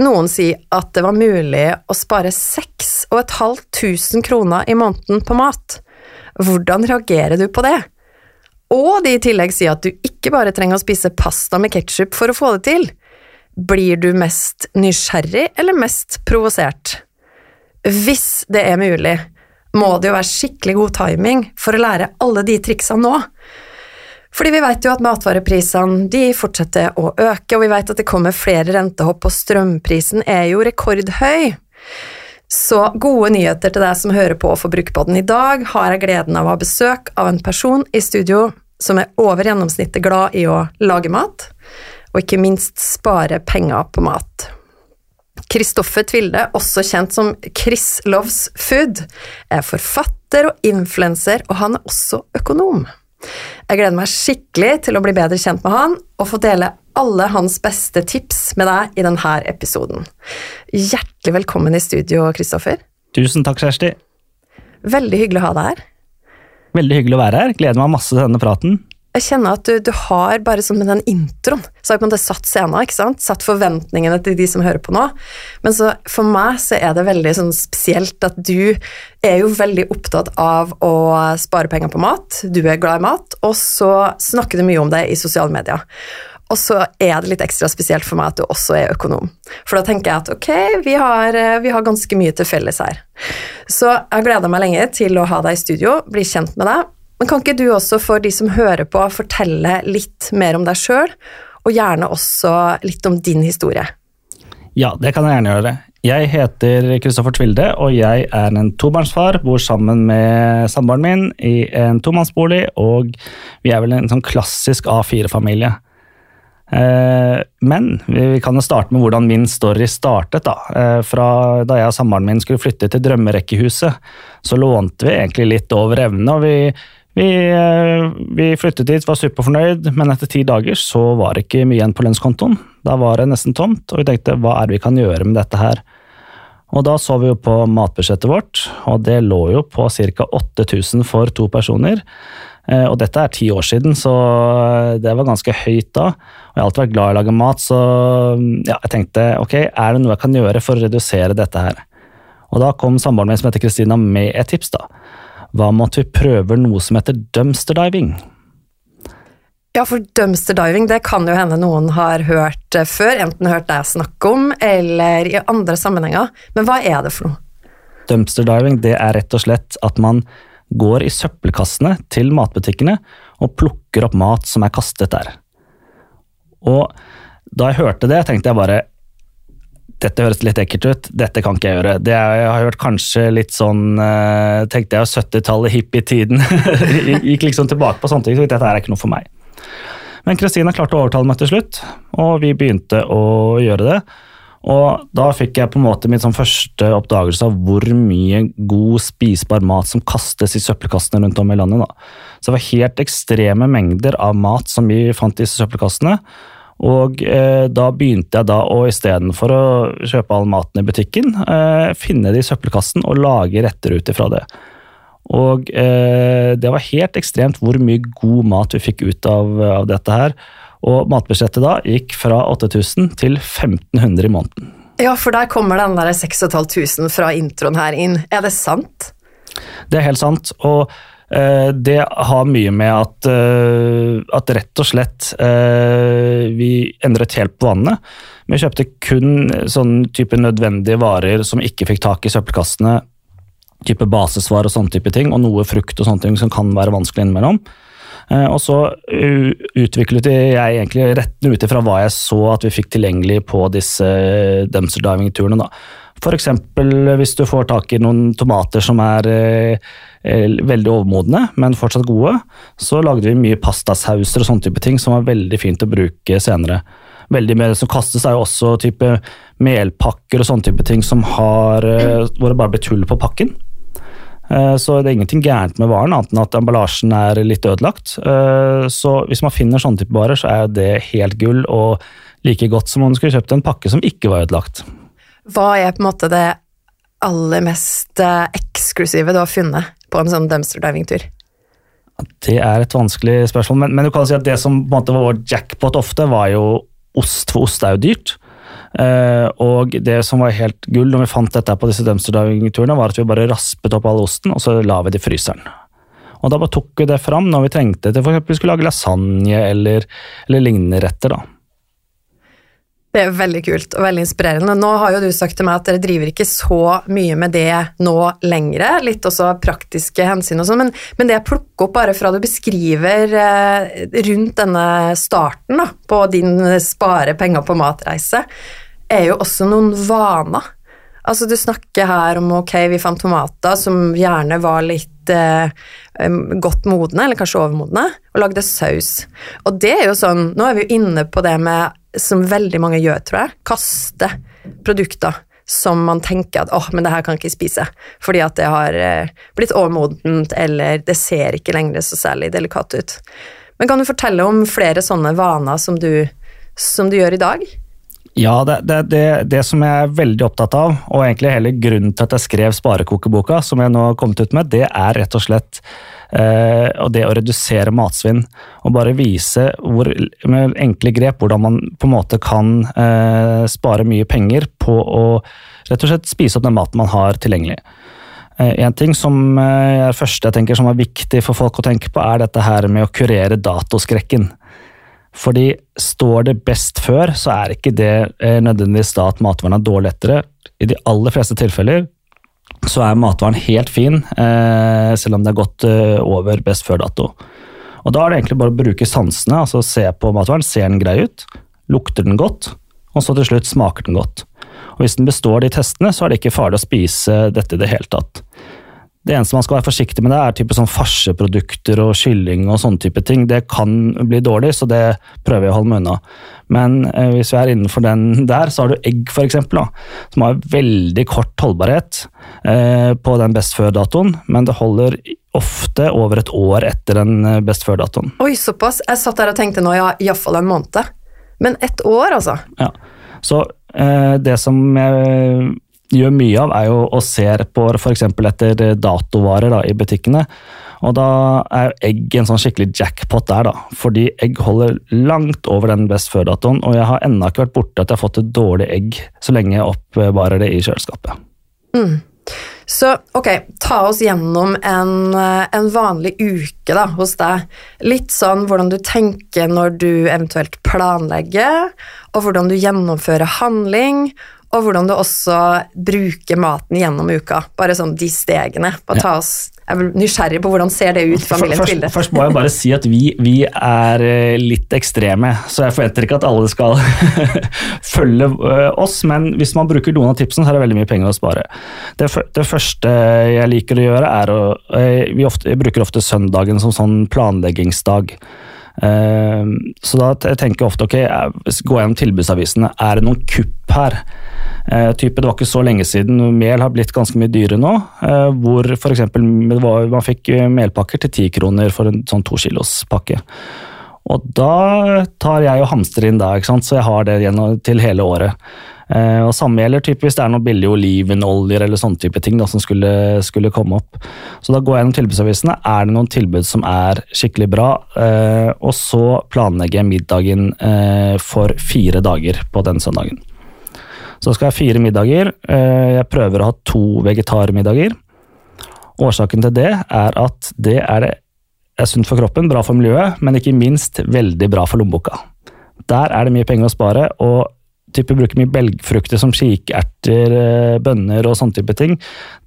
noen sier at det var mulig å spare 6500 kroner i måneden på mat, hvordan reagerer du på det? Og de i tillegg sier at du ikke bare trenger å spise pasta med ketsjup for å få det til. Blir du mest nysgjerrig eller mest provosert? Hvis det er mulig, må det jo være skikkelig god timing for å lære alle de triksene nå. Fordi vi vet jo at matvareprisene fortsetter å øke, og vi vet at det kommer flere rentehopp, og strømprisen er jo rekordhøy. Så gode nyheter til deg som hører på Forbrukerpodden. I dag har jeg gleden av å ha besøk av en person i studio som er over gjennomsnittet glad i å lage mat, og ikke minst spare penger på mat. Kristoffer Tvilde, også kjent som Chris Loves Food, er forfatter og influenser, og han er også økonom. Jeg gleder meg skikkelig til å bli bedre kjent med han og få dele alle hans beste tips med deg i denne episoden. Hjertelig velkommen i studio, Kristoffer. Tusen takk, Kjersti. Veldig hyggelig å ha deg her. Veldig hyggelig å være her. Gleder meg masse til denne praten jeg kjenner at du, du, har bare sånn med den introen så har man det satt scenen, ikke sant? satt forventningene til de som hører på nå. Men så for meg så er det veldig sånn spesielt at du er jo veldig opptatt av å spare penger på mat. Du er glad i mat, og så snakker du mye om det i sosiale medier. Og så er det litt ekstra spesielt for meg at du også er økonom. For da tenker jeg at ok, vi har, vi har ganske mye til felles her. Så jeg gleda meg lenge til å ha deg i studio, bli kjent med deg men kan ikke du også for de som hører på, fortelle litt mer om deg sjøl, og gjerne også litt om din historie? Ja, det kan jeg gjerne gjøre. Jeg heter Kristoffer Tvilde, og jeg er en tobarnsfar. Bor sammen med samboeren min i en tomannsbolig, og vi er vel en sånn klassisk A4-familie. Eh, men vi kan jo starte med hvordan min story startet. Da eh, Fra Da jeg og samboeren min skulle flytte til drømmerekkehuset, så lånte vi egentlig litt over evne. og vi vi, eh, vi, flyttet dit, var superfornøyd, men etter ti dager så var det ikke mye igjen på lønnskontoen. Da var det nesten tomt, og vi tenkte hva er det vi kan gjøre med dette her? Og da så vi jo på matbudsjettet vårt, og det lå jo på ca. 8000 for to personer. Eh, og dette er ti år siden, så det var ganske høyt da. Og jeg har alltid vært glad i å lage mat, så ja, jeg tenkte ok, er det noe jeg kan gjøre for å redusere dette her? Og da kom samboeren min som heter Kristina med et tips, da. Hva med at vi prøver noe som heter dumpster diving? Ja, for dumpster diving det kan jo hende noen har hørt eh, før, enten hørt deg snakke om eller i andre sammenhenger. Men hva er det for noe? Dumpster diving det er rett og slett at man går i søppelkassene til matbutikkene og plukker opp mat som er kastet der. Og da jeg hørte det, tenkte jeg bare dette høres litt ekkelt ut, dette kan ikke jeg gjøre. Det er, jeg har hørt kanskje litt sånn uh, Tenkte jeg 70-tallet, hippietiden. Gikk liksom tilbake på sånne ting. Så dette er ikke noe for meg. Men Kristina klarte å overtale meg til slutt, og vi begynte å gjøre det. Og da fikk jeg på en måte min sånn første oppdagelse av hvor mye god, spisbar mat som kastes i søppelkassene rundt om i landet. Da. Så det var helt ekstreme mengder av mat som vi fant i søppelkassene. Og eh, da begynte jeg da å istedenfor å kjøpe all maten i butikken, eh, finne det i søppelkassen og lage retter ut ifra det. Og eh, det var helt ekstremt hvor mye god mat vi fikk ut av, av dette her. Og matbudsjettet da gikk fra 8000 til 1500 i måneden. Ja, for der kommer den der 6500 fra introen her inn. Er det sant? Det er helt sant. og det har mye med at, eh, at rett og slett eh, vi endret helt på vannet. Vi kjøpte kun sånn type nødvendige varer som ikke fikk tak i søppelkassene. Type basesvar og sånne type ting, og noe frukt og sånne ting som kan være vanskelig innimellom. Og så utviklet jeg egentlig rettene ut ifra hva jeg så at vi fikk tilgjengelig på disse dumpster diving-turene. F.eks. hvis du får tak i noen tomater som er Eh, veldig overmodne, men fortsatt gode. Så lagde vi mye pastasauser og sånne type ting som var veldig fint å bruke senere. Veldig mye som kastes, er jo også type melpakker og sånne type ting som har, eh, hvor det bare blir tull på pakken. Eh, så det er ingenting gærent med varen, annet enn at emballasjen er litt ødelagt. Eh, så hvis man finner sånne type varer, så er det helt gull og like godt som om du skulle kjøpt en pakke som ikke var ødelagt. Hva er på en måte det aller mest eh, eksklusive du har funnet på en sånn dumpster diving-tur? Det er et vanskelig spørsmål, men, men, du kan si at det som på en måte var vår jackpot ofte, var jo ost, for ost er jo dyrt. Uh, og det som var helt gull når vi fant dette på disse dumpster diving-turene, var at vi bare raspet opp all osten, og så la vi det i fryseren. Og da bare tok vi det fram når vi trengte det, f.eks. vi skulle lage lasagne eller, eller lignende retter. da. Det er veldig kult og veldig inspirerende. Nå har jo du sagt til meg at dere driver ikke så mye med det nå lenger, litt også praktiske hensyn og sånn, men, men, det jeg plukker opp bare fra du beskriver eh, rundt denne starten da, på din spare penger på matreise, er jo også noen vaner. Altså Du snakker her om ok, vi fant tomater som gjerne var litt eh, godt modne, eller kanskje overmodne, og lagde saus. Og det er jo sånn, Nå er vi jo inne på det med som veldig mange gjør, tror jeg, kaste produkter som man tenker at åh, oh, men det her kan ikke spise, fordi at det har eh, blitt overmodent, eller det ser ikke lenger så særlig delikat ut. Men kan du fortelle om flere sånne vaner som du, som du gjør i dag? Ja, det, det, det, det, som jeg er veldig opptatt av, og egentlig hele grunnen til at jeg skrev Sparekokeboka, som jeg nå har kommet ut med, det er rett og slett Eh, det å redusere matsvinn. Og bare vise hvor, med enkle grep hvordan man på en måte kan eh, spare mye penger på å rett og slett spise opp den maten man har tilgjengelig. Eh, en ting som er første jeg tenker som er viktig for folk å tenke på, er dette her med å kurere datoskrekken. Fordi står det best før, så er ikke det nødvendigvis da at matvaren er dårlig lettere. I de aller fleste tilfeller så er matvaren helt fin, eh, selv om det er gått eh, over best før-dato. Og Da er det egentlig bare å bruke sansene, altså se på matvaren. Ser den grei ut? Lukter den godt? Og så til slutt smaker den godt. Og Hvis den består de testene, så er det ikke farlig å spise dette i det hele tatt. Det eneste man skal være forsiktig med, det er type sånn farseprodukter og kylling og sånne type ting. Det kan bli dårlig, så det prøver jeg å holde meg unna. Men eh, hvis vi er innenfor den der, så har du egg f.eks., som har veldig kort holdbarhet eh, på den best før-datoen, men det holder ofte over et år etter den eh, best før-datoen. Oi, såpass. Jeg satt der og tenkte nå ja, iallfall en måned. Men ett år, altså? Ja. Så eh, det som jeg gjør mye av, er jo å se på f.eks. etter datovarer da, i butikkene. Og da er egg en sånn skikkelig jackpot der, da. Fordi egg holder langt over den best før-datoen, og jeg har ennå ikke vært borte at jeg har fått et dårlig egg så lenge jeg oppbevarer det i kjøleskapet. Mm. Så ok, ta oss gjennom en, en, vanlig uke da, hos deg. Litt sånn hvordan du tenker når du eventuelt planlegger, og hvordan du gjennomfører handling, og hvordan du også bruker maten gjennom uka. Bare sånn de stegene. Bare ta oss jeg er nysgjerrig på hvordan ser det ut familiens først, bilde. Først må jeg bare si at vi, vi, er eh, litt ekstreme, så jeg forventer ikke at alle skal følge eh, oss. Men hvis man bruker noen av tipsene, så er det veldig mye penger å spare. Det, det første jeg liker å gjøre, er å eh, Vi ofte, bruker ofte søndagen som sånn planleggingsdag. Så da tenker jeg ofte ok, gå gjennom tilbudsavisene. Er det noen kupp her? Eh, type, det var ikke så lenge siden. Mel har blitt ganske mye dyrere nå. Eh, hvor f.eks. man fikk eh, melpakker til ti kroner for en sånn to kilos pakke. Og da tar jeg og hamstrer inn da, så jeg har det til hele året. Eh, og Samme gjelder typisk det er noen billige olivenoljer eller sånne type ting da, som skulle, skulle, komme opp. Så da går jeg gjennom tilbudsavisene. Er det noen tilbud som er skikkelig bra? Eh, og så planlegger jeg middagen eh, for fire dager på den søndagen. Så skal jeg ha fire middager. Jeg prøver å ha to vegetarmiddager. Årsaken til det er at det er, er sunt for kroppen, bra for miljøet, men ikke minst veldig bra for lommeboka. Der er det mye penger å spare, og type bruker mye belgfrukter som kikerter, eh, bønner og sånne type ting.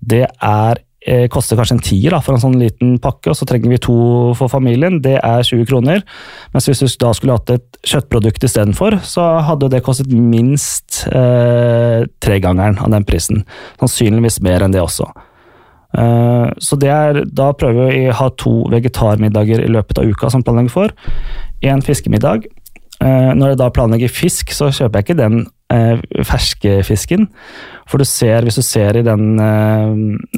Det er Eh, koster kanskje en tier da, for en sånn liten pakke, og så trenger vi to for familien. Det er 20 kroner. Mens hvis du da skulle hatt et kjøttprodukt istedenfor, så hadde det kostet minst eh, tregangeren av den prisen. Sannsynligvis mer enn det også. Eh, så det er, da prøver vi å ha to vegetarmiddager i løpet av uka som planlegger for. Én fiskemiddag. Eh, når jeg da planlegger fisk, så kjøper jeg ikke den eh, ferskefisken. For du ser, hvis du ser i den eh,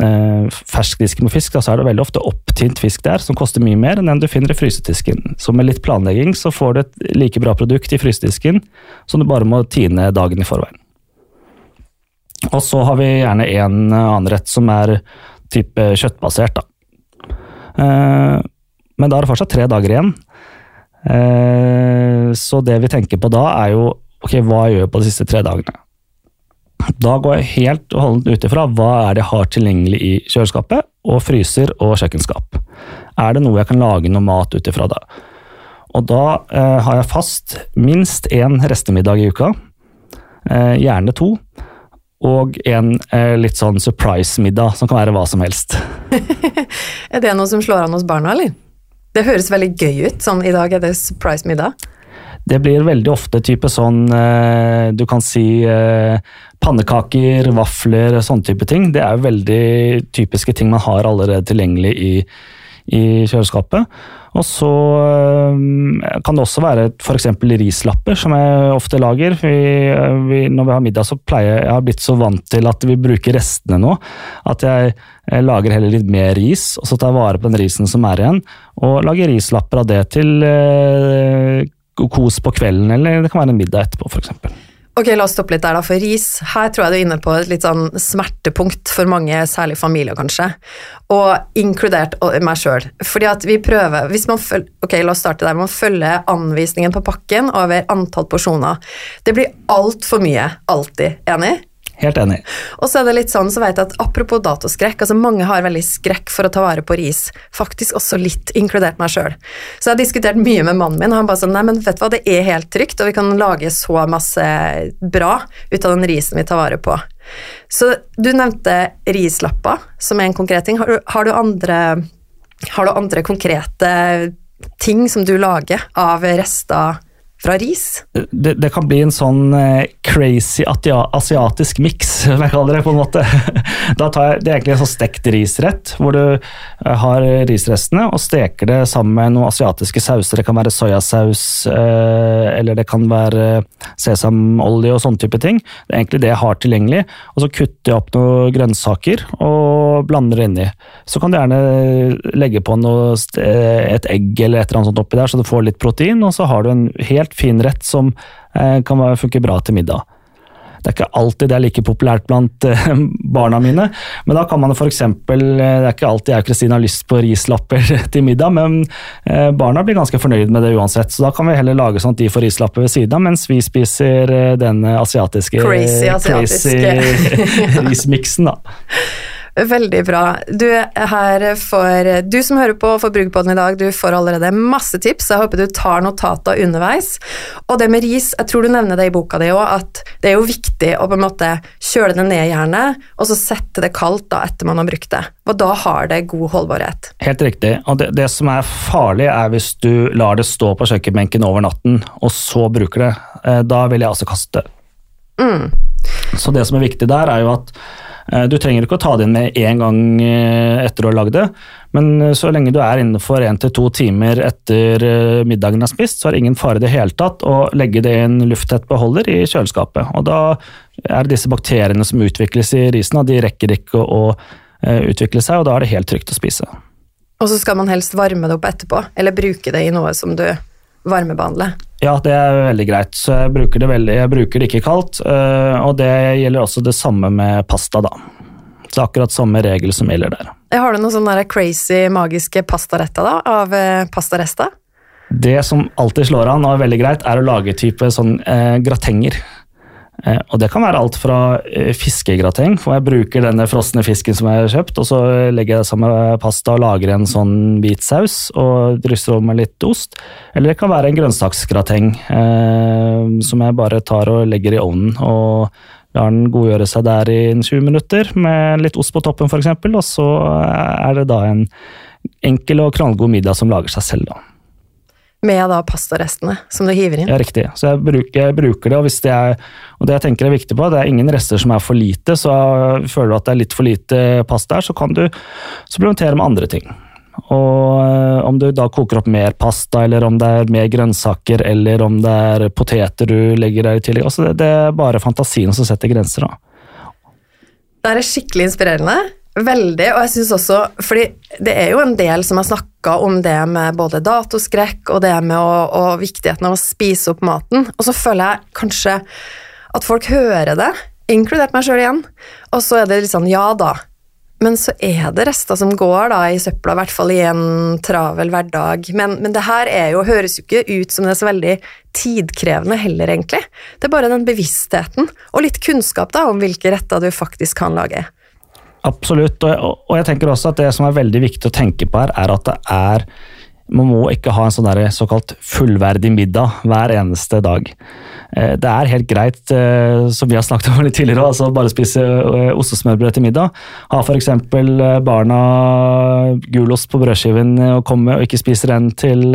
eh, ferskdisken med fisk, da, så er det veldig ofte opptint fisk der, som koster mye mer enn den du finner i frysedisken. Så med litt planlegging så får du et like bra produkt i frysedisken som du bare må tine dagen i forveien. Og så har vi gjerne en annen rett som er type kjøttbasert. da. Eh, men da er det fortsatt tre dager igjen. Eh, så det vi tenker på da, er jo ok, hva jeg gjør på de siste tre dagene. Da går jeg helt og holdent ut ifra hva er det jeg har tilgjengelig i kjøleskapet, og fryser og kjøkkenskap. Er det noe jeg kan lage noe mat ut ifra da? Og da eh, har jeg fast minst én restemiddag i uka, eh, gjerne to, og en eh, litt sånn surprise-middag, som kan være hva som helst. er det noe som slår an hos barna, eller? Det høres veldig gøy ut, sånn i dag er det surprise-middag. Det blir veldig ofte type sånn eh, Du kan si eh, pannekaker, vafler, sånne type ting. Det er jo veldig typiske ting man har allerede tilgjengelig i, i kjøleskapet. Og så eh, kan det også være f.eks. rislapper, som jeg ofte lager. Vi, vi, når vi har middag, så pleier jeg Jeg har blitt så vant til at vi bruker restene nå, at jeg, jeg lager heller litt mer ris, og så tar jeg vare på den risen som er igjen, og lager rislapper av det til eh, kos på kvelden, eller det kan være en middag etterpå, f.eks. Ok, La oss stoppe litt der, da, for ris. Her tror jeg du er inne på et litt sånn smertepunkt for mange, særlig familier, kanskje. Og inkludert meg sjøl. Fordi at vi prøver hvis man følger, Ok, la oss starte der. Man følger anvisningen på pakken over antall porsjoner. Det blir altfor mye, alltid. Enig? Helt enig. Og så er det litt sånn, så vet jeg at Apropos datoskrekk, altså mange har veldig skrekk for å ta vare på ris. Faktisk også litt, inkludert meg sjøl. Så jeg har diskutert mye med mannen min, og han bare sånn Nei, men vet du hva, det er helt trygt, og vi kan lage så masse bra ut av den risen vi tar vare på. Så du nevnte rislapper som er en konkret ting. Har du, har du, andre, har du andre konkrete ting som du lager av rester fra ris? Det, det, kan bli en sånn eh, crazy asiatisk miks, som jeg kaller det. på en måte. Da tar jeg, Det er egentlig en sånn stekt risrett, hvor du eh, har risrestene og steker det sammen med noen asiatiske sauser. Det kan være soyasaus, eh, eller det kan være sesamolje og sånne type ting. Det er egentlig det jeg har tilgjengelig. Og så kutter jeg opp noen grønnsaker og blander det inni. Så kan du gjerne legge på noe, et egg eller et eller annet sånt oppi der, så du får litt protein, og så har du en helt helt fin rett som eh, kan funke bra til middag. Det er ikke alltid det er like populært blant eh, barna mine, men da kan man f.eks. Eh, det er ikke alltid jeg og Kristine har lyst på rislapper til middag, men barna blir ganske fornøyd med det uansett. Så da kan vi heller lage sånn at de får rislapper ved siden av, mens vi spiser den asiatiske Crazy asiatiske crazy rismiksen, da. Veldig bra. Du her for Du som hører på Forbrukerpodden i dag, du får allerede masse tips. Jeg håper du tar notater underveis. Og det med ris, jeg tror du nevner det i boka di òg, at det er jo viktig å på en måte kjøle det ned i hjernen og så sette det kaldt da etter man har brukt det. Og da har det god holdbarhet. Helt riktig. Og det, det som er farlig, er hvis du lar det stå på kjøkkenbenken over natten, og så bruker det. Eh, da vil jeg altså kaste det. Mm. Så det som er viktig der, er jo at du trenger ikke å ta det inn med en gang eh, etter å ha lagd det, men eh, så lenge du er innenfor én til to timer etter middagen er spist, så er det ingen fare i det hele tatt å legge det i en lufttett beholder i kjøleskapet. Og da er det disse bakteriene som utvikles i risen, og de rekker ikke å utvikle seg, og da er det helt trygt å spise. Og så skal man helst varme det opp etterpå, eller bruke det i noe som du varmebehandler? Ja, det er veldig greit. Så jeg bruker det, veldig, jeg bruker det ikke kaldt. Eh, og det gjelder også det samme med pasta, da. Så akkurat samme regel som gjelder der. Har du noen sånne crazy, magiske pastaretter da, av eh, pastarester? Det som alltid slår an og er veldig greit, er å lage type sånn eh, gratenger. Eh, og det kan være alt fra eh, fiskegrateng, for jeg bruker denne frosne fisken som jeg har kjøpt, og så legger jeg det sammen med pasta og lager en sånn hvit saus og drysser over med litt ost. Eller det kan være en grønnsaksgrateng eh, som jeg bare tar og legger i ovnen og lar den godgjøre seg der i 20 minutter med litt ost på toppen f.eks., og så er det da en enkel og knallgod middag som lager seg selv. da med da pastarestene som du hiver inn. Ja, riktig. Så jeg bruker, jeg bruker det, og, hvis det er, og det jeg tenker er viktig på, det er ingen rester som er for lite, så føler du at det er litt for lite pasta her, så kan du supplementere med andre ting. Og eh, om du da koker opp mer pasta, eller om det er mer grønnsaker, eller om det er poteter du legger der i tillegg. Altså det, det er bare fantasien som setter grenser, da. Det er skikkelig inspirerende. Veldig, og jeg synes også Fordi det er jo en del som har snakka om det med både datoskrekk og det med å, og viktigheten av å spise opp maten, og så føler jeg kanskje at folk hører det, inkludert meg sjøl igjen, og så er det litt sånn ja da, men så er det rester som går da i søpla, i hvert fall i en travel hverdag. Men, men det her er jo, høres jo ikke ut som det er så veldig tidkrevende heller, egentlig. Det er bare den bevisstheten, og litt kunnskap da om hvilke retter du faktisk kan lage. Absolutt, og, og jeg tenker også at det som er veldig viktig å tenke på her, er at det er man må ikke ha en sånn der såkalt fullverdig middag hver eneste dag. Eh, det er helt greit, eh, som vi har snakket om litt tidligere, altså bare spise eh, ostesmørbrød til middag. Ha f.eks. barna gulost på brødskiven og komme og ikke spise den til,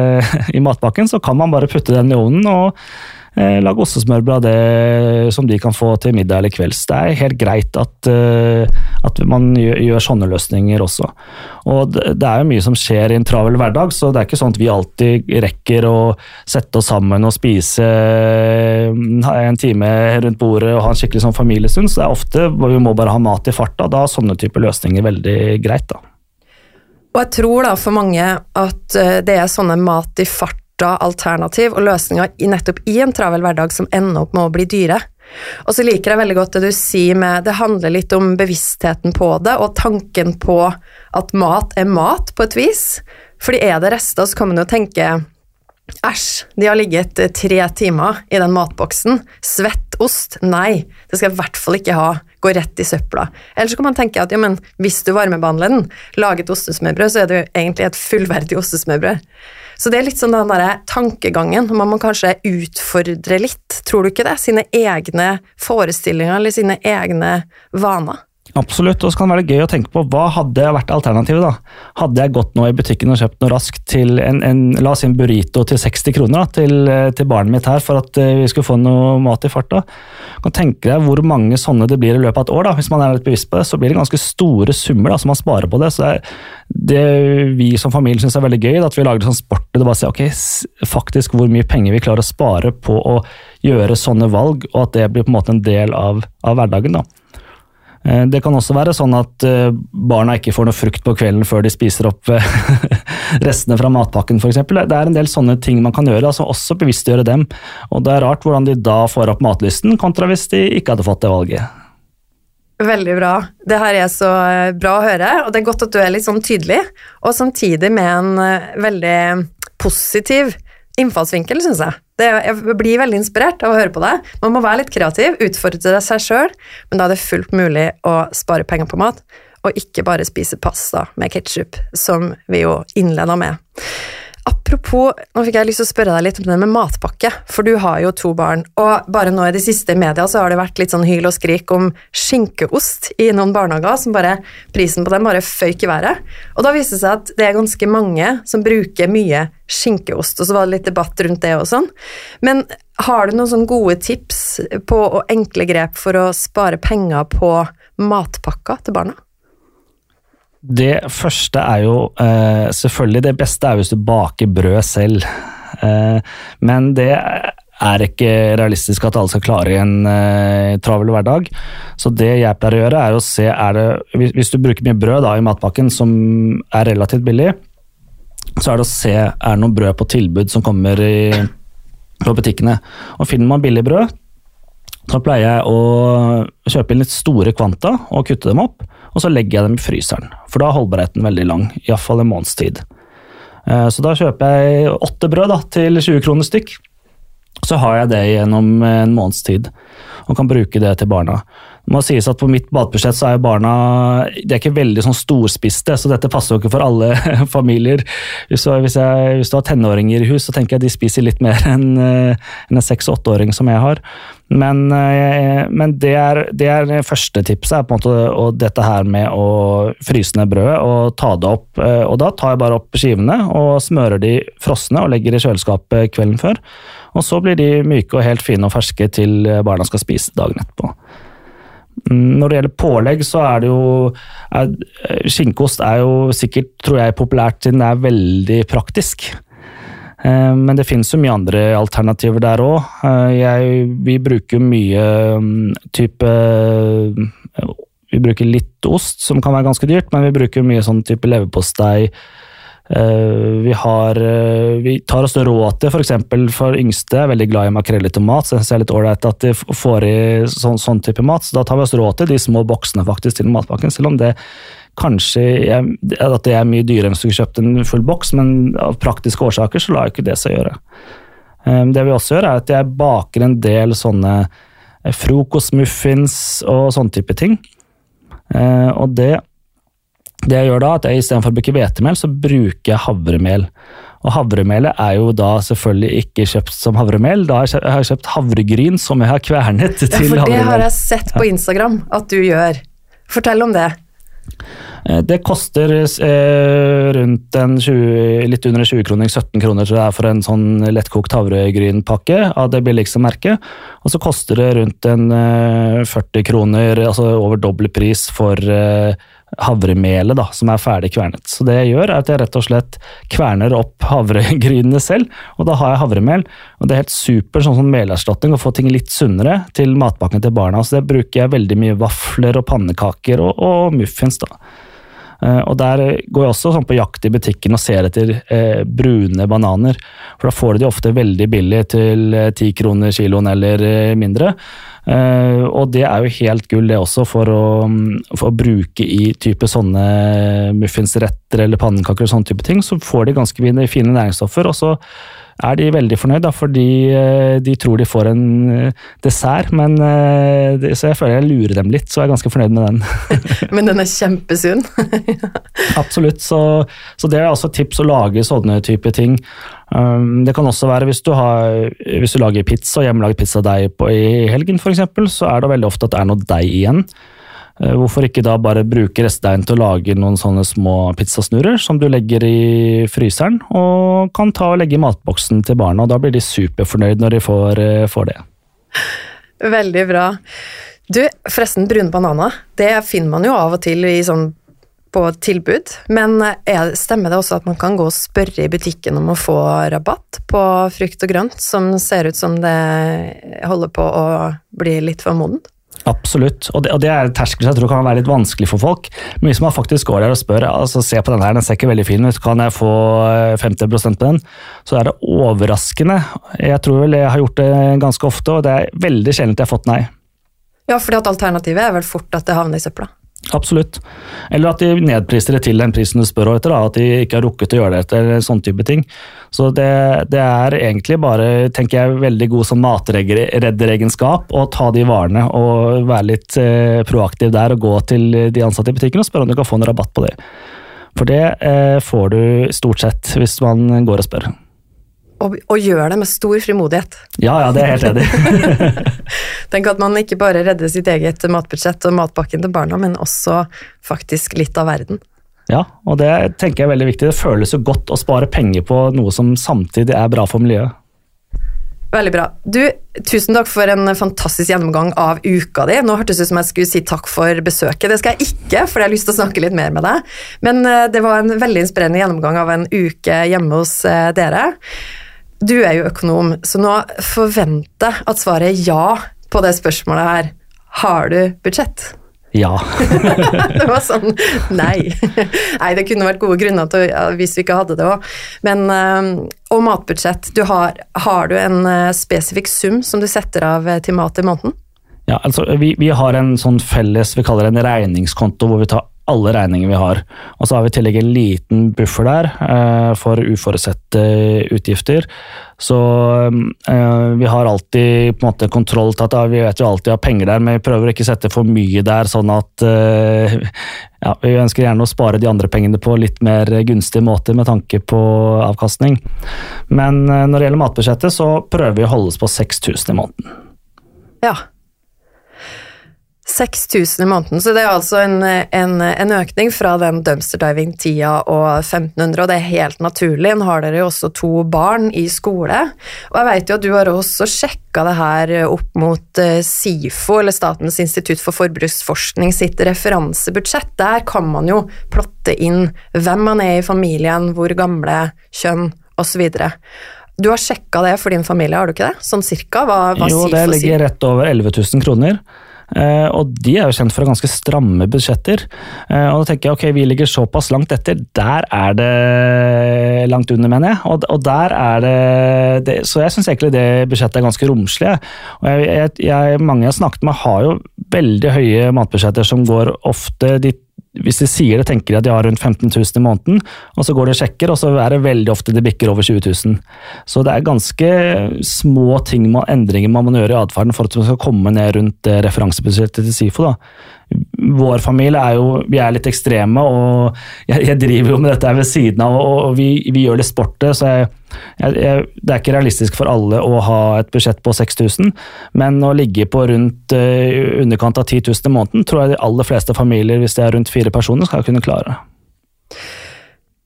i matpakken, så kan man bare putte den i ovnen og eh, lage ostesmørbrød av det som de kan få til middag eller kvelds. Det er helt greit at, eh, at man gjør, gjør, sånne løsninger også. Og det, det, er jo mye som skjer i en travel hverdag, så det er ikke sånn at vi alltid rekker å sette oss sammen og spise eh, en time rundt bordet og ha en skikkelig sånn familiestund. Så det er ofte vi må bare ha mat i farta. Da er sånne typer løsninger veldig greit. da. Og jeg tror da for mange at eh, det er sånne mat i fart alternativ og løsninger nettopp i en travel hverdag som ender opp med å bli dyre. Og så liker jeg veldig godt det du sier med det handler litt om bevisstheten på det, og tanken på at mat er mat, på et vis. Fordi er det rester, så kan man jo tenke Æsj, de har ligget tre timer i den matboksen. Svett ost? Nei, det skal jeg i hvert fall ikke ha. Gå rett i søpla. Eller så kan man tenke at ja, men hvis du varmebehandler den, laget et ostesmørbrød, så er det jo egentlig et fullverdig ostesmørbrød. Så det er litt sånn den derre tankegangen. Man må kanskje utfordre litt, tror du ikke det? Sine egne forestillinger eller sine egne vaner. Absolutt, og så kan det være gøy å tenke på hva hadde vært alternativet. da? Hadde jeg gått nå i butikken og kjøpt noe raskt til en, en la oss si en burrito til 60 kroner da, til, eh, til, barnet mitt her for at eh, vi skulle få noe mat i farta? Kan tenke deg hvor mange sånne det blir i løpet av et år. da, Hvis man er litt bevisst på det, så blir det ganske store summer da, som man sparer på det. så det, det vi som familie syns er veldig gøy, at vi lager sånn sport det bare sier ok, faktisk hvor mye penger vi klarer å spare på å gjøre sånne valg, og at det blir på en måte en del av, av hverdagen. da. Eh, det kan også være sånn at eh, barna ikke får noe frukt på kvelden før de spiser opp eh, restene fra matpakken f.eks. Det er en del sånne ting man kan gjøre, altså også bevisstgjøre dem. Og det er rart hvordan de da får opp matlysten, kontra hvis de ikke hadde fått det valget. Veldig bra. Det her er så bra å høre, og det er godt at du er litt sånn tydelig, og samtidig med en veldig positiv innfallsvinkel, syns jeg. Det, jeg blir veldig inspirert av å høre på deg. Man må være litt kreativ, utfordre seg sjøl, men da er det fullt mulig å spare penger på mat, og ikke bare spise pasta med ketsjup, som vi jo innleda med. Apropos, nå fikk jeg lyst til å spørre deg litt om det med matpakke, for du har jo to barn, og bare nå i de siste i media så har det vært litt sånn hyl og skrik om skinkeost i noen barnehager, som bare, prisen på den bare føyk i været. Og da viste det seg at det er ganske mange som bruker mye skinkeost, og så var det litt debatt rundt det og sånn. Men har du noen sånne gode tips på og enkle grep for å spare penger på matpakka til barna? Det første er jo eh, selvfølgelig Det beste er hvis du baker brød selv. Eh, men det er ikke realistisk at alle skal klare en eh, travel hverdag. Så det jeg pleier å gjøre, er å se er det, Hvis du bruker mye brød da, i matpakken, som er relativt billig, så er det å se er det noe brød på tilbud som kommer i, på butikkene. Og Finner man billig brød, så pleier jeg å kjøpe inn litt store kvanta og kutte dem opp og så legger jeg dem i fryseren. For da er holdbarheten veldig lang, iallfall en måneds tid. Eh, så da kjøper jeg åtte brød da, til 20 kroner stykk. Så har jeg det gjennom en måneds tid, og kan bruke det til barna. Det må sies at På mitt badebudsjett så er jo barna de er ikke veldig sånn storspiste, så dette passer jo ikke for alle familier. Du, hvis, jeg, du, har tenåringer i hus, så tenker jeg de spiser litt mer enn eh, en seks-åtteåring som jeg har. Men, eh, men det, er, det er første tipset, er på en måte og dette her med å fryse ned brødet og ta det opp. Eh, og Da tar jeg bare opp skivene og smører de frosne og legger i kjøleskapet kvelden før. Og Så blir de myke og helt fine og ferske til barna skal spise dagen etterpå. Når det gjelder pålegg, så er det jo er, Skinkost er jo sikkert, tror jeg, populært siden det er veldig praktisk. Eh, men det finnes jo mye andre alternativer der òg. Vi bruker mye mm, type Vi bruker litt ost, som kan være ganske dyrt, men vi bruker mye sånn type leverpostei Eh, vi, har, eh, vi tar oss råd til f.eks. For, for yngste er veldig glad i makrell i tomat, så jeg ser er litt ålreit at de får i sånn, sånn, type mat. Så da tar vi oss råd til de små boksene faktisk til matpakken, selv om det kanskje er, at det er mye dyrere enn hvis du kjøpte en full boks, men av praktiske årsaker så lar jeg ikke det seg gjøre. Eh, det vi også gjør, er at jeg baker en del sånne frokostmuffins og sånne type ting. Og det det jeg gjør da, at jeg Istedenfor å bruke hvetemel, så bruker jeg havremel. Og Havremelet er jo da selvfølgelig ikke kjøpt som havremel, da har jeg kjøpt havregryn som jeg har kvernet til havremel. Ja, for det har jeg sett på Instagram at du gjør. Fortell om det. Eh, det koster eh, rundt 20, litt under 20 kroner, 17 kroner tror jeg for en sånn lettkokt havregrynpakke av det billigste merket. Og så koster det rundt en eh, 40 kroner, altså over dobbel pris for eh, havremelet da, som er ferdig kvernet. Så det jeg gjør, er at jeg rett og slett kverner opp havregrynene selv, og da har jeg havremel. Og det er helt super sånn som melerstatning å få ting litt sunnere til matpakken til barna. Så det bruker jeg veldig mye vafler og pannekaker og, og muffins. da. Uh, og Der går jeg også sånn på jakt i butikken og ser etter eh, brune bananer. For da får du de ofte veldig billig til eh, ti kroner kiloen eller mindre. Eh, og det er jo helt gull, det også, for å, for å, bruke i type sånne muffinsretter eller pannekaker og sånne type ting. Så får de ganske fine næringsstoffer. og så er de veldig fornøyd, da, fordi uh, de tror de får en uh, dessert. Men, så jeg føler jeg lurer dem litt, så jeg er ganske fornøyd med den. men den er kjempesunn? Absolutt. Så, så, det er også et tips å lage sånne type ting. Um, det kan også være hvis du, har, hvis du lager pizza, hjemmelaget pizzadeig i helgen f.eks., så er det veldig ofte at det er noe deig igjen. Uh, hvorfor ikke da bare bruke restdeigen til å lage noen sånne små pizzasnurrer som du legger i fryseren, og kan ta og legge i matboksen til barna. og Da blir de superfornøyd når de får, uh, får det. Veldig bra. Du, forresten, brune bananer, det finner man jo av og til sånn på tilbud, men er, stemmer det også at man kan gå og spørre i butikken om å få rabatt på frukt og grønt, som ser ut som det holder på å bli litt for modent? Absolutt, og det, og det er terskel jeg tror kan være litt vanskelig for folk. Men hvis man faktisk går der og spør altså se på den her, den ser ikke veldig fin ut, kan jeg få 50 på den? Så er det overraskende. Jeg tror vel jeg har gjort det ganske ofte, og det er veldig sjelden jeg har fått nei. Ja, fordi at alternativet er vel fort at det havner i søpla? Absolutt. Eller at de nedpriser det til den prisen du spør etter. Da. At de ikke har rukket å gjøre det etter sånn type ting. Så det, det, er egentlig bare tenker jeg, veldig god sånn matredderegenskap å ta de varene og være litt eh, proaktiv der og gå til de ansatte i butikken og spørre om du kan få en rabatt på det. For det eh, får du stort sett hvis man går og spør og, og gjør det med stor frimodighet. Ja, ja, det er helt enig. Tenk at man ikke bare redder sitt eget matbudsjett og matpakken til barna, men også faktisk litt av verden. Ja, og det tenker jeg er veldig viktig. Det føles jo godt å spare penger på noe som samtidig er bra for miljøet. Veldig bra. Du, tusen takk for en fantastisk gjennomgang av uka di. Nå hørtes det ut som jeg skulle si takk for besøket. Det skal jeg ikke, for jeg har lyst til å snakke litt mer med deg. Men eh, det var en veldig inspirerende gjennomgang av en uke hjemme hos eh, dere. Du er jo økonom, så nå forventer jeg at svaret er ja på det spørsmålet her. Har du budsjett? Ja. det var sånn nei. Nei, det kunne vært gode grunner til hvis vi ikke hadde det òg. Men eh, Og matbudsjett. Du har, har, du en eh, spesifikk sum som du setter av eh, til mat i måneden? Ja, altså vi, vi har en sånn felles, vi kaller det en regningskonto, hvor vi tar alle regninger vi har. Og så har vi i tillegg en liten buffer der eh, for uforutsette utgifter. Så eh, vi har alltid på en måte kontroll til at vi vet jo alltid har penger der, men vi prøver ikke å sette for mye der, sånn at eh, ja, Vi ønsker gjerne å spare de andre pengene på litt mer gunstige måter med tanke på avkastning. Men når det gjelder matbudsjettet, så prøver vi å holde oss på 6000 i måneden. Ja. 6000 i måneden, så det er altså en, en, en økning fra den dumpster diving-tida og 1500, og det er helt naturlig. Nå har dere jo også to barn i skole, og jeg vet jo at du har også sjekka det her opp mot uh, SIFO, eller Statens institutt for forbruksforskning sitt referansebudsjett. Der kan man jo plotte inn hvem man er i familien, hvor gamle, kjønn osv. Du har sjekka det for din familie, har du ikke det? Sånn cirka? Hva, hva jo, det ligger rett over 11 000 kroner. Uh, og de er jo kjent for ganske stramme budsjetter. Uh, og da tenker jeg ok, vi ligger såpass langt etter. Der er det langt under, mener jeg. Og, og der er det, det, Så jeg syns egentlig det budsjettet er ganske romslig. Og jeg, jeg, jeg, mange jeg har snakket med, har jo veldig høye matbudsjetter som går ofte de hvis de sier det, tenker de at de har rundt 15 000 i måneden, og så går de og sjekker, og så er det veldig ofte de bikker over 20 000. Så det er ganske små ting, endringer man må gjøre i atferden for at man skal komme ned rundt referansebudsjettet til SIFO. Da vår familie er jo vi er litt ekstreme, og jeg, jeg driver jo med dette ved siden av, og, og vi, vi, gjør det sportet, så jeg, jeg, det er ikke realistisk for alle å ha et budsjett på 6000, men å ligge på rundt uh, underkant av 10 000 i måneden, tror jeg de aller fleste familier, hvis det er rundt fire personer, skal kunne klare.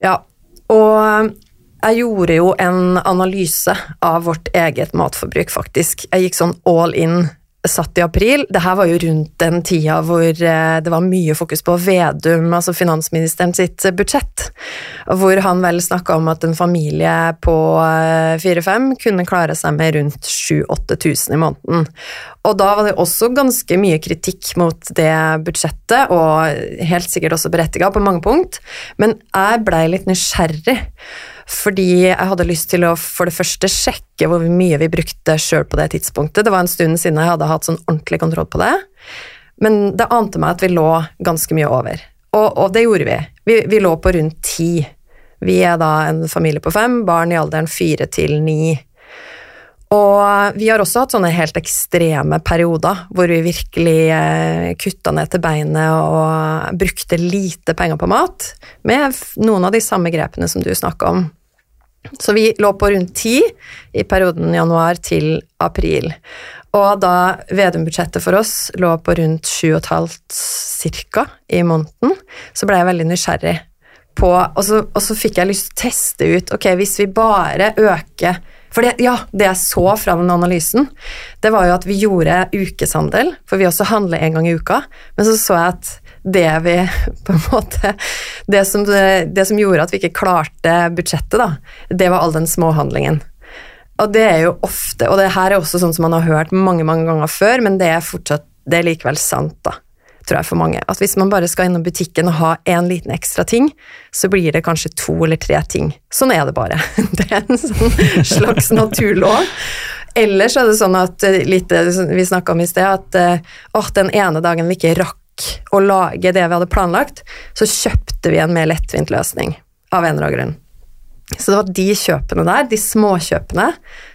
Ja, og jeg gjorde jo en analyse av vårt eget matforbruk, faktisk. Jeg gikk sånn all in satt i april. Det her var jo rundt den tida hvor eh, det var mye fokus på Vedum, altså finansministeren sitt budsjett. Hvor han vel snakka om at en familie på eh, fire-fem kunne klare seg med rundt 7000-8000 i måneden. Og da var det også ganske mye kritikk mot det budsjettet, og helt sikkert også berettiga på mange punkt, men jeg blei litt nysgjerrig. Fordi jeg hadde lyst til å for det første sjekke hvor mye vi brukte sjøl på det tidspunktet. Det var en stund siden jeg hadde hatt sånn ordentlig kontroll på det. Men det ante meg at vi lå ganske mye over. Og, og det gjorde vi. vi. vi. lå på rundt ti. Vi er da en familie på fem, barn i alderen fire til ni. Og vi har også hatt sånne helt ekstreme perioder hvor vi virkelig eh, kutta ned til beinet og brukte lite penger på mat, med noen av de samme grepene som du snakker om. Så vi lå på rundt ti i perioden januar til april. Og da Vedum-budsjettet for oss lå på rundt 7,5 cirka i måneden, så ble jeg veldig nysgjerrig på og så, og så fikk jeg lyst til å teste ut Ok, hvis vi bare øker for det, ja, det jeg så fra den analysen, det var jo at vi gjorde ukeshandel, for vi også handler en gang i uka, men så så jeg at det vi på en måte det som, det som gjorde at vi ikke klarte budsjettet, da, det var all den småhandlingen. Og det er jo ofte, og det her er også sånn som man har hørt mange mange ganger før, men det er fortsatt, det er likevel sant, da, tror jeg for mange. At hvis man bare skal innom butikken og ha en liten ekstra ting, så blir det kanskje to eller tre ting. Sånn er det bare. Det er en sånn slags naturlov. Ellers er det sånn at eh, litt vi snakka om i sted, at å, den ene dagen vi ikke rakk å lage det vi hadde planlagt, så kjøpte vi en mer lettvint løsning av en eller annen grunn. Så det var de kjøpene der, de småkjøpene,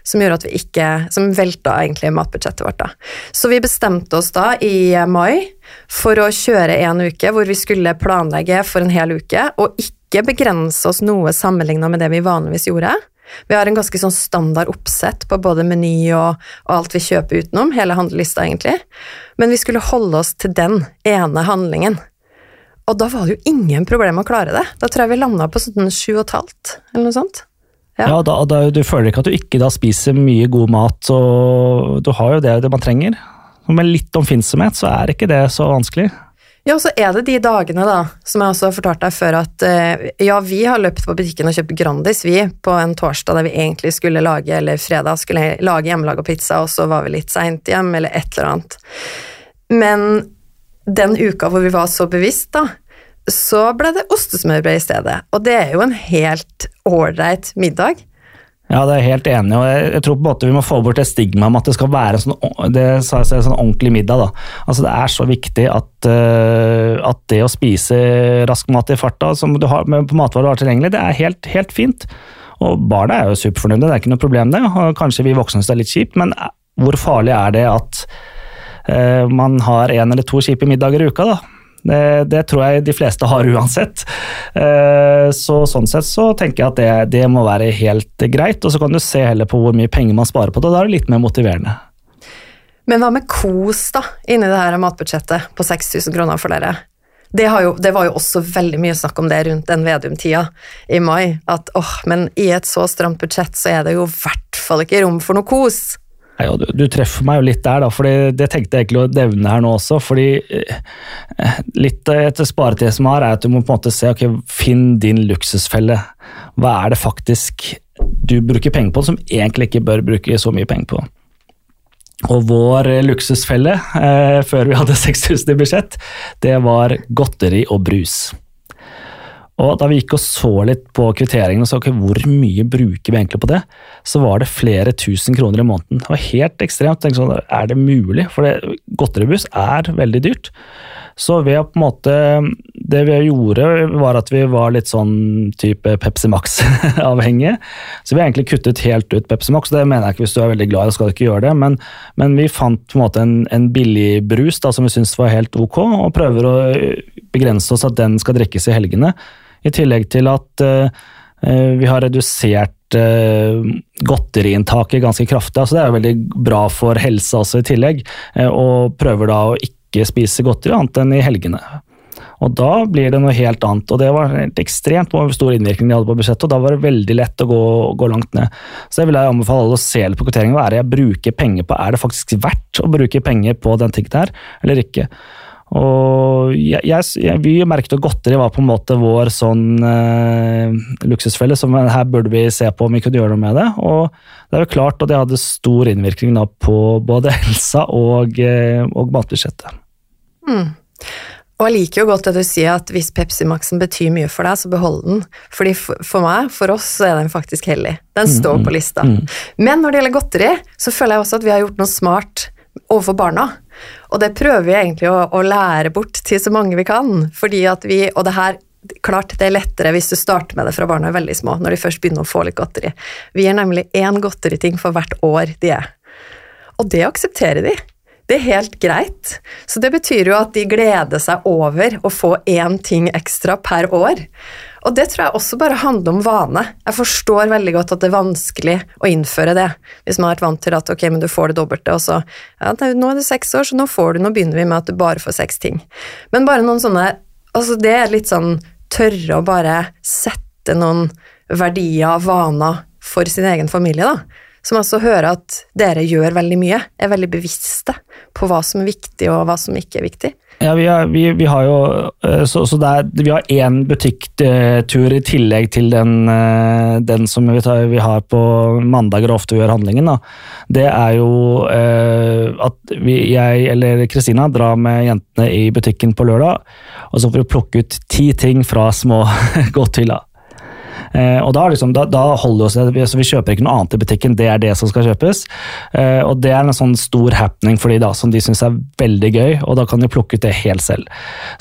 som gjorde at vi ikke Som velta egentlig matbudsjettet vårt, da. Så vi bestemte oss da i mai for å kjøre en uke hvor vi skulle planlegge for en hel uke, og ikke begrense oss noe sammenligna med det vi vanligvis gjorde. Vi har en ganske sånn standard oppsett på både meny og, og, alt vi kjøper utenom, hele handlelista egentlig, men vi skulle holde oss til den ene handlingen. Og da var det jo ingen problem å klare det. Da tror jeg vi landa på sånn sju og et halvt, eller noe sånt. Ja, ja da, da, Du føler ikke at du ikke da spiser mye god mat, og du har jo det, det man trenger. Med litt omfinnsomhet så er ikke det så vanskelig. Ja, og så er det de dagene, da, som jeg også har fortalt deg før, at uh, ja, vi har løpt på butikken og kjøpt Grandis, vi, på en torsdag der vi egentlig skulle lage, eller fredag skulle lage hjemmelaga pizza, og så var vi litt seint hjem, eller et eller annet. Men den uka hvor vi var så bevisst, da, så ble det ostesmørbrød i stedet. Og det er jo en helt ålreit middag. Ja, det er jeg helt enig og jeg, jeg, tror på en måte vi må få bort det stigmaet om at det skal være sånn, det, sånn ordentlig middag. da. Altså Det er så viktig at, uh, at det å spise rask mat i farta som du har med, på matvarer du har tilgjengelig, det er helt, helt fint. Og barna er jo superfornøyde, det er ikke noe problem det. og Kanskje vi voksne syns det er litt kjipt, men hvor farlig er det at uh, man har en eller to kjipe middager i uka? da? Det, det, tror jeg de fleste har uansett. Eh, så Sånn sett så tenker jeg at det, det, må være helt greit. Og så kan du se heller på hvor mye penger man sparer på det, og da er det litt mer motiverende. Men hva med kos, da, inni det her matbudsjettet på 6000 kroner for dere? Det, jo, det, var jo også veldig mye snakk om det rundt den Vedum-tida i mai. At åh, men i et så stramt budsjett så er det jo i hvert fall ikke rom for noe kos. Ja, du, du, treffer meg jo litt der, da, for det tenkte jeg egentlig å nevne her nå også. fordi eh, Litt etter sparetid som har, er at du må på en måte se ok, finn din luksusfelle. Hva er det faktisk du bruker penger på som egentlig ikke bør bruke så mye penger på? Og vår luksusfelle eh, før vi hadde 6000 i budsjett, det var godteri og brus. Og Da vi gikk og så litt på kvitteringene og så okay, hvor mye bruker vi egentlig på det, så var det flere tusen kroner i måneden. Det var helt ekstremt. Sånn, er det mulig? For godteribuss er veldig dyrt. Så ved på en måte Det vi gjorde, var at vi var litt sånn type Pepsi Max-avhengige. Så vi har egentlig kuttet helt ut Pepsi Max. Det mener jeg ikke hvis du er veldig glad i det, skal du ikke gjøre det. Men, men vi fant på en måte en, en billig brus da, som vi syntes var helt ok, og prøver å begrense oss at den skal drikkes i helgene. I tillegg til at uh, vi har redusert uh, godteriinntaket ganske kraftig. altså Det er veldig bra for helsa også i tillegg. Og prøver da å ikke spise godteri annet enn i helgene. Og da blir det noe helt annet. Og det var helt ekstremt stor innvirkning de hadde på budsjettet, og da var det veldig lett å gå, gå langt ned. Så jeg vil jeg anbefale alle å se litt på kvitteringen. Hva er det jeg bruker penger på? Er det faktisk verdt å bruke penger på den tingen her, eller ikke? Og jeg, jeg, vi merket at godteri var på en måte vår sånn eh, luksusfelle, som her burde vi se på om vi kunne gjøre noe med det. Og det er jo klart at det hadde stor innvirkning da, på både helsa og, eh, og matbudsjettet. Mm. Og jeg liker jo godt det du sier, at hvis Pepsi Max-en betyr mye for deg, så behold den. Fordi for, for, meg, for oss, så er den faktisk hellig. Den står mm, på lista. Mm. Men når det gjelder godteri, så føler jeg også at vi har gjort noe smart overfor barna. Og det prøver vi egentlig å, å, lære bort til så mange vi kan. fordi at vi, Og det her klart det er lettere hvis du starter med det fra barna er veldig små, når de først begynner å få litt godteri. Vi gir nemlig én godteriting for hvert år de er. Og det aksepterer de. Det er helt greit. Så det betyr jo at de gleder seg over å få én ting ekstra per år. Og det tror jeg også bare handler om vane. Jeg forstår veldig godt at det er vanskelig å innføre det, hvis man har vært vant til at ok, men du får det dobbelte, og så ja, nå er du seks år, så nå får du, nå begynner vi med at du bare får seks ting. Men bare noen sånne Altså, det er litt sånn tørre å bare sette noen verdier, vaner, for sin egen familie, da. Som altså hører at dere gjør veldig mye, er veldig bevisste på hva som er viktig, og hva som ikke er viktig. Ja, vi, er, vi, vi, har jo eh, Så, så er, vi har én butikktur i tillegg til den, eh, den som vi, tar, vi, har på mandager og ofte gjør handlingen. Da. Det er jo eh, at jeg eller Kristina drar med jentene i butikken på lørdag, og så får vi plukke ut ti ting fra små godthylla. Eh, og da, liksom, da, da holder vi oss, så vi kjøper ikke noe annet i butikken, det er det som skal kjøpes. Eh, og det er en sånn stor happening for de da, som de syns er veldig gøy, og da kan de plukke ut det helt selv.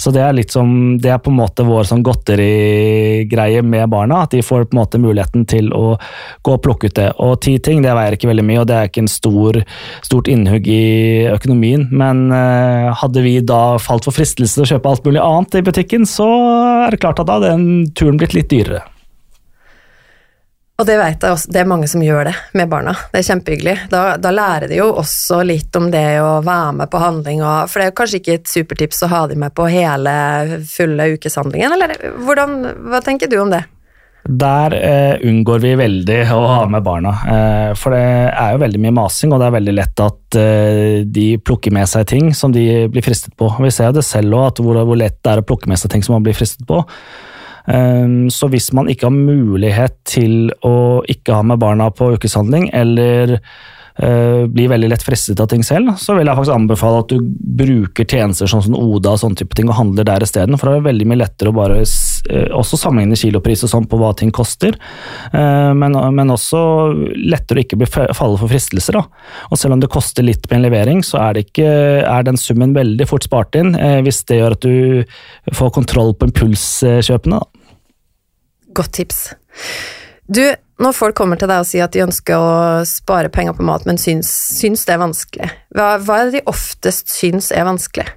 Så det er som, det er på en måte vår sånn godterigreie med barna, at de får på en måte muligheten til å gå og plukke ut det. Og ti ting det veier ikke veldig mye, og det er ikke en stor, stort innhugg i økonomien, men eh, hadde vi da falt for fristelse til å kjøpe alt mulig annet i butikken, så er det klart at da hadde den turen blitt litt dyrere. Og det vet jeg også, det er mange som gjør det med barna. Det er kjempehyggelig. Da, da, lærer de jo også litt om det å være med på handling, og, for det er kanskje ikke et supertips å ha de med på hele fulle ukeshandlingen, eller hvordan, hva tenker du om det? Der eh, unngår vi veldig å ha med barna. Eh, for det er jo veldig mye masing, og det er veldig lett at eh, de plukker med seg ting som de blir fristet på. Vi ser jo det selv òg, hvor, hvor lett det er å plukke med seg ting som man blir fristet på. Ehm, så hvis man ikke har mulighet til å ikke ha med barna på ukeshandling, eller blir veldig lett fristet av ting selv, så vil jeg faktisk anbefale at du bruker tjenester sånn som Oda og sånne type ting, og handler der isteden. For det er veldig mye lettere å bare uh, også sammenligne kilopris og sånn på hva ting koster. Uh, men, men, også lettere å ikke bli falle for fristelser. Da. Og selv om det koster litt med en levering, så er, ikke, er den summen veldig fort spart inn hvis det gjør at du får kontroll på impulskjøpene. Da. Godt tips. Du, når folk kommer til deg og sier at de ønsker å spare penger på mat, men syns, syns det er vanskelig, hva, hva er det de oftest syns er vanskelig?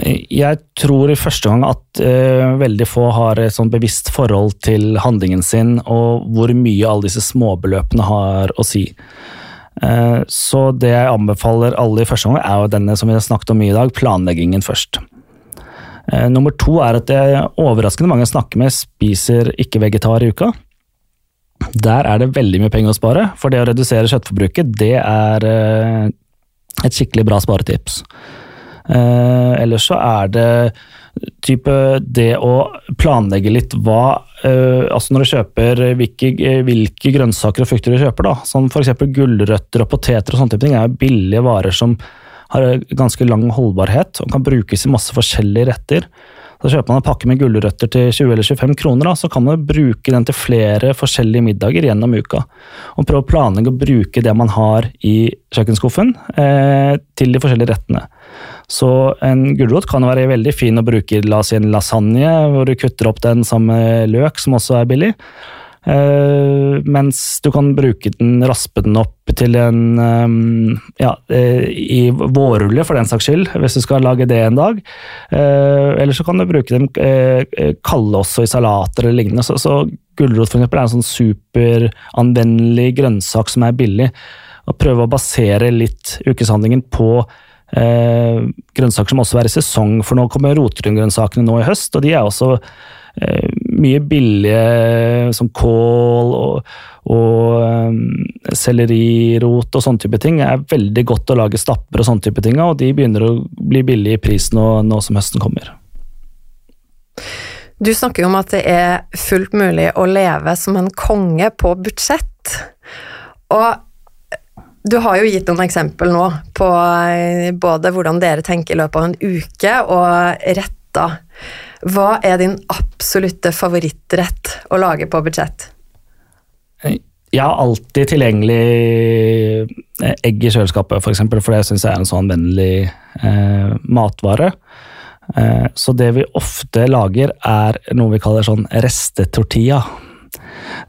Jeg tror i første gang at uh, veldig få har et sånn bevisst forhold til handlingen sin, og hvor mye alle disse småbeløpene har å si. Uh, så det jeg anbefaler alle i første gang, er jo denne som vi har snakket om i dag, planleggingen først. Uh, nummer to er at jeg overraskende mange jeg snakker med, spiser ikke-vegetar i uka. Der er det veldig mye penger å spare, for det å redusere kjøttforbruket, det er eh, et skikkelig bra sparetips. Eh, ellers så er det type det å planlegge litt hva eh, Altså når du kjøper hvilke, hvilke, grønnsaker og frukter du kjøper, da. Som f.eks. gulrøtter og poteter og sånne type ting, er billige varer som har ganske lang holdbarhet og kan brukes i masse forskjellige retter. Så kjøper man en pakke med gulrøtter til 20 eller 25 kroner, da, så kan man bruke den til flere forskjellige middager gjennom uka. Og prøve å planlegge å bruke det man har i kjøkkenskuffen eh, til de forskjellige rettene. Så en gulrot kan være veldig fin å bruke la oss si en lasagne, hvor du kutter opp den sammen med løk, som også er billig. Uh, mens du kan bruke den, raspe den opp til en ja, uh, i vårrulle, for den saks skyld, hvis du skal lage det en dag. Uh, eller så kan du bruke dem kalde også i salater eller lignende. Så, så gulrot for eksempel, er en sånn superanvendelig grønnsak som er billig. Og prøve å basere litt ukeshandlingen på grønnsaker som også er i sesong, for nå kommer rotgrønnsakene nå i høst, og de er også Eh, mye billige som kål og, og um, sellerirot og sånne type ting. Det er veldig godt å lage stapper og sånne type ting, og de begynner å bli billige i pris nå, nå som høsten kommer. Du snakker jo om at det er fullt mulig å leve som en konge på budsjett. Og du har jo gitt noen eksempel nå på eh, både hvordan dere tenker i løpet av en uke, og retter. Hva er din absolutte favorittrett å lage på budsjett? Jeg har alltid tilgjengelig eh, egg i kjøleskapet, f.eks., for, eksempel, for det syns jeg er en sånn vennlig eh, matvare. Eh, så det vi ofte lager, er noe vi kaller sånn restetortilla.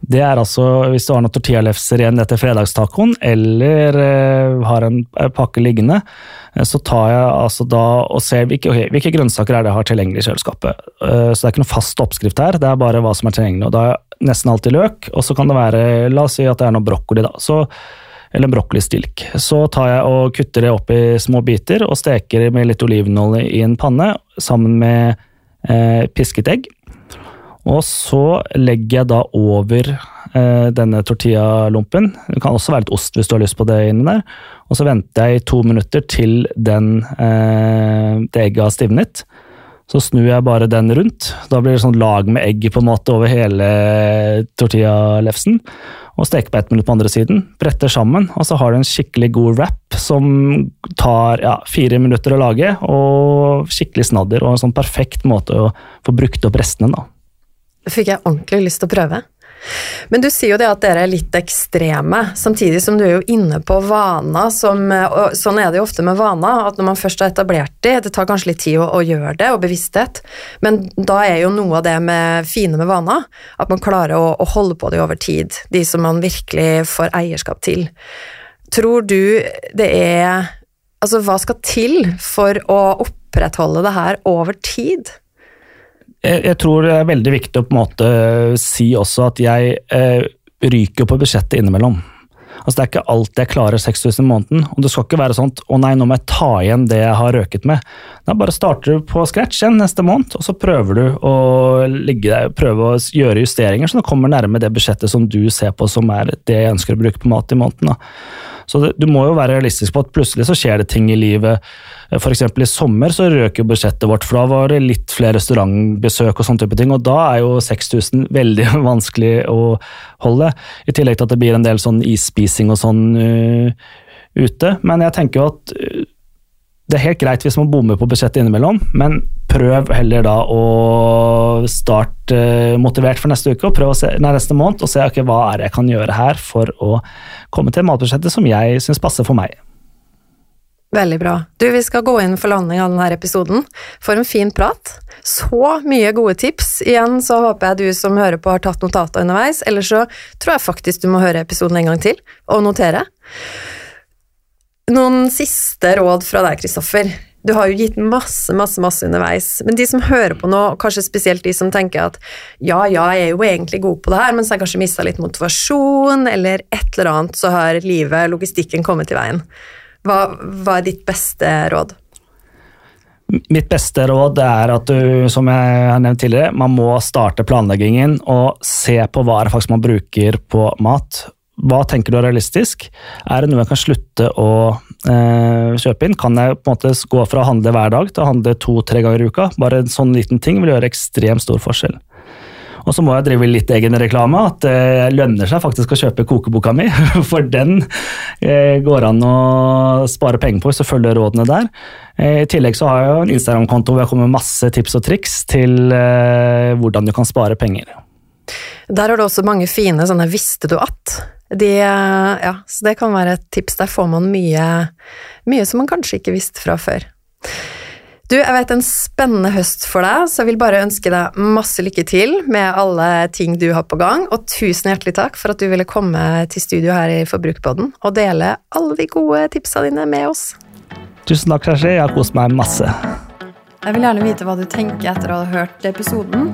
Det er altså hvis du har noen tortillalefser igjen etter fredagstacoen, eller uh, har en pakke liggende, uh, så tar jeg altså da og ser hvilke, okay, hvilke grønnsaker er det jeg har tilgjengelig i kjøleskapet. Så det er ikke noen fast oppskrift her, det er bare hva som er tilgjengelig. og Da er nesten alltid løk, og så kan det være La oss si at det er noe brokkoli, da. Så, eller en brokkolistilk. Så tar jeg og kutter det opp i små biter og steker med litt olivenolje i en panne sammen med pisket egg. Og så legger jeg da over eh, denne tortillalompen. Det kan også være litt ost hvis du har lyst på det inni der. Og så venter jeg i to minutter til den, eh, det egget har stivnet. Så snur jeg bare den rundt. Da blir det sånn lag med egg på en måte over hele tortillalefsen. Og steker på ett minutt på andre siden. Bretter sammen, og så har du en skikkelig god wrap som tar ja, fire minutter å lage. Og skikkelig snadder, og en sånn perfekt måte å få brukt opp restene. da fikk jeg ordentlig lyst til å prøve. Men du sier jo det at dere er litt ekstreme, samtidig som du er jo inne på vana som og Sånn er det jo ofte med vana, at når man først har etablert de, det tar kanskje litt tid å, å gjøre det, og bevissthet, men da er jo noe av det med fine med vana, at man klarer å, å holde på de over tid, de som man virkelig får eierskap til. Tror du det er Altså, hva skal til for å opprettholde det her over tid? Jeg, jeg, tror det er veldig viktig å på en måte si også at jeg eh, ryker på budsjettet innimellom. Altså Det er ikke alt jeg klarer 6000 i måneden. Og det skal ikke være sånn å nei, nå må jeg ta igjen det jeg har røket med. Da bare starter du på scratch igjen neste måned, og så prøver du å ligge der, prøve å gjøre justeringer så du kommer nærme det budsjettet som du ser på som er det jeg ønsker å bruke på mat i måneden. Da. Så det, du må jo være realistisk på at plutselig så skjer det ting i livet. F.eks. i sommer så røk jo budsjettet vårt, for da var det litt flere restaurantbesøk og sånne type ting. Og da er jo 6000 veldig vanskelig å holde. I tillegg til at det blir en del sånn isspising og sånn uh, ute. Men jeg tenker jo at uh, det er helt greit hvis man bommer på budsjettet innimellom, men prøv heller da å starte uh, motivert for neste uke og prøv å se, nei, neste måned og se okay, hva er det jeg kan gjøre her for å komme til matbudsjettet som jeg syns passer for meg. Veldig bra. Du, vi skal gå inn for landing av denne episoden. For en fin prat. Så mye gode tips. Igjen så håper jeg du som hører på har tatt notater underveis, eller så tror jeg faktisk du må høre episoden en gang til og notere. Noen siste råd fra deg, Kristoffer. Du har jo gitt masse, masse, masse underveis. Men de som hører på nå, kanskje spesielt de som tenker at ja, ja, jeg er jo egentlig god på det her, men så har jeg kanskje mista litt motivasjon, eller et eller annet, så har livet, logistikken, kommet i veien. Hva, hva er ditt beste råd? Mitt beste råd er at du, som jeg har nevnt tidligere, man må starte planleggingen og se på hva faktisk man bruker på mat. Hva tenker du er realistisk? Er det noe jeg kan slutte å eh, kjøpe inn? Kan jeg på en måte gå fra å handle hver dag til å handle to-tre ganger i uka? Bare en sånn liten ting vil gjøre ekstremt stor forskjell. Og så må jeg drive litt egen reklame, at det lønner seg faktisk å kjøpe kokeboka mi. For den eh, går an å spare penger på hvis du følger rådene der. Eh, I tillegg så har jeg en Instagram-konto hvor jeg kommer med masse tips og triks til eh, hvordan du kan spare penger. Der har du også mange fine sånne 'visste du at'? De, ja, så det kan være et tips. Der får man mye, mye som man kanskje ikke visste fra før. Du, jeg vet en spennende høst for deg, så jeg vil bare ønske deg masse lykke til med alle ting du har på gang, og tusen hjertelig takk for at du ville komme til studio her i Forbrukerpodden og dele alle de gode tipsa dine med oss. Tusen takk, Kjersti. Jeg har kost meg masse. Jeg vil gjerne vite hva du tenker etter å ha hørt episoden.